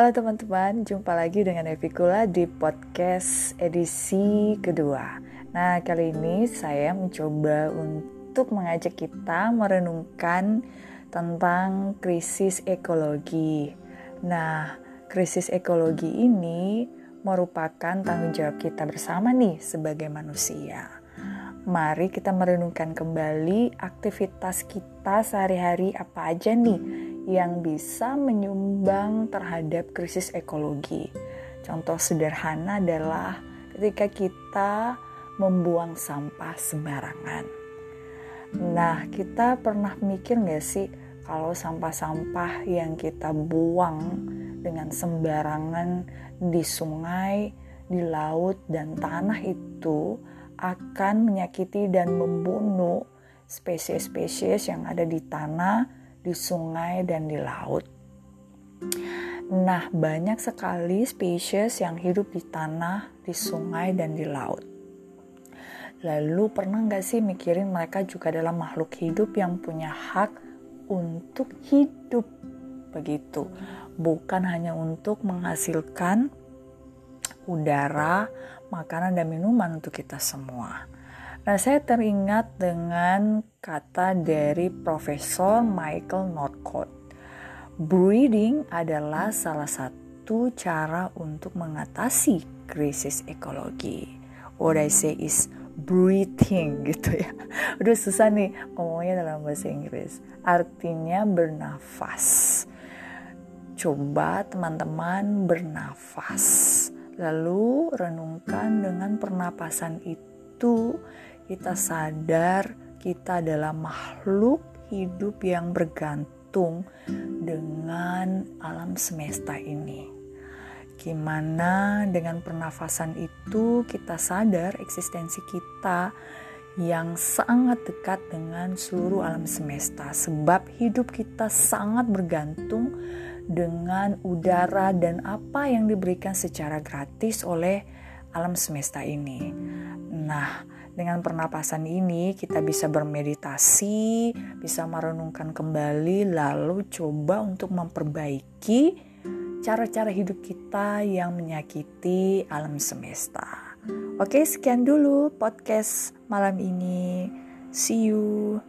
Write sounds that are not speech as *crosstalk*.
Halo teman-teman, jumpa lagi dengan Evikula di podcast edisi kedua. Nah, kali ini saya mencoba untuk mengajak kita merenungkan tentang krisis ekologi. Nah, krisis ekologi ini merupakan tanggung jawab kita bersama nih sebagai manusia. Mari kita merenungkan kembali aktivitas kita sehari-hari apa aja nih yang bisa menyumbang terhadap krisis ekologi. Contoh sederhana adalah ketika kita membuang sampah sembarangan. Nah, kita pernah mikir nggak sih kalau sampah-sampah yang kita buang dengan sembarangan di sungai, di laut, dan tanah itu akan menyakiti dan membunuh spesies-spesies yang ada di tanah di sungai dan di laut. Nah, banyak sekali spesies yang hidup di tanah, di sungai, dan di laut. Lalu pernah nggak sih mikirin mereka juga adalah makhluk hidup yang punya hak untuk hidup begitu, bukan hanya untuk menghasilkan udara, makanan dan minuman untuk kita semua. Nah, saya teringat dengan kata dari Profesor Michael Northcote. Breeding adalah salah satu cara untuk mengatasi krisis ekologi. What I say is breathing *laughs* gitu ya. Udah susah nih ngomongnya dalam bahasa Inggris. Artinya bernafas. Coba teman-teman bernafas. Lalu renungkan dengan pernapasan itu kita sadar kita adalah makhluk hidup yang bergantung dengan alam semesta ini. Gimana dengan pernafasan itu kita sadar eksistensi kita yang sangat dekat dengan seluruh alam semesta sebab hidup kita sangat bergantung dengan udara dan apa yang diberikan secara gratis oleh alam semesta ini. Nah, dengan pernapasan ini kita bisa bermeditasi, bisa merenungkan kembali lalu coba untuk memperbaiki cara-cara hidup kita yang menyakiti alam semesta. Oke, sekian dulu podcast malam ini. See you.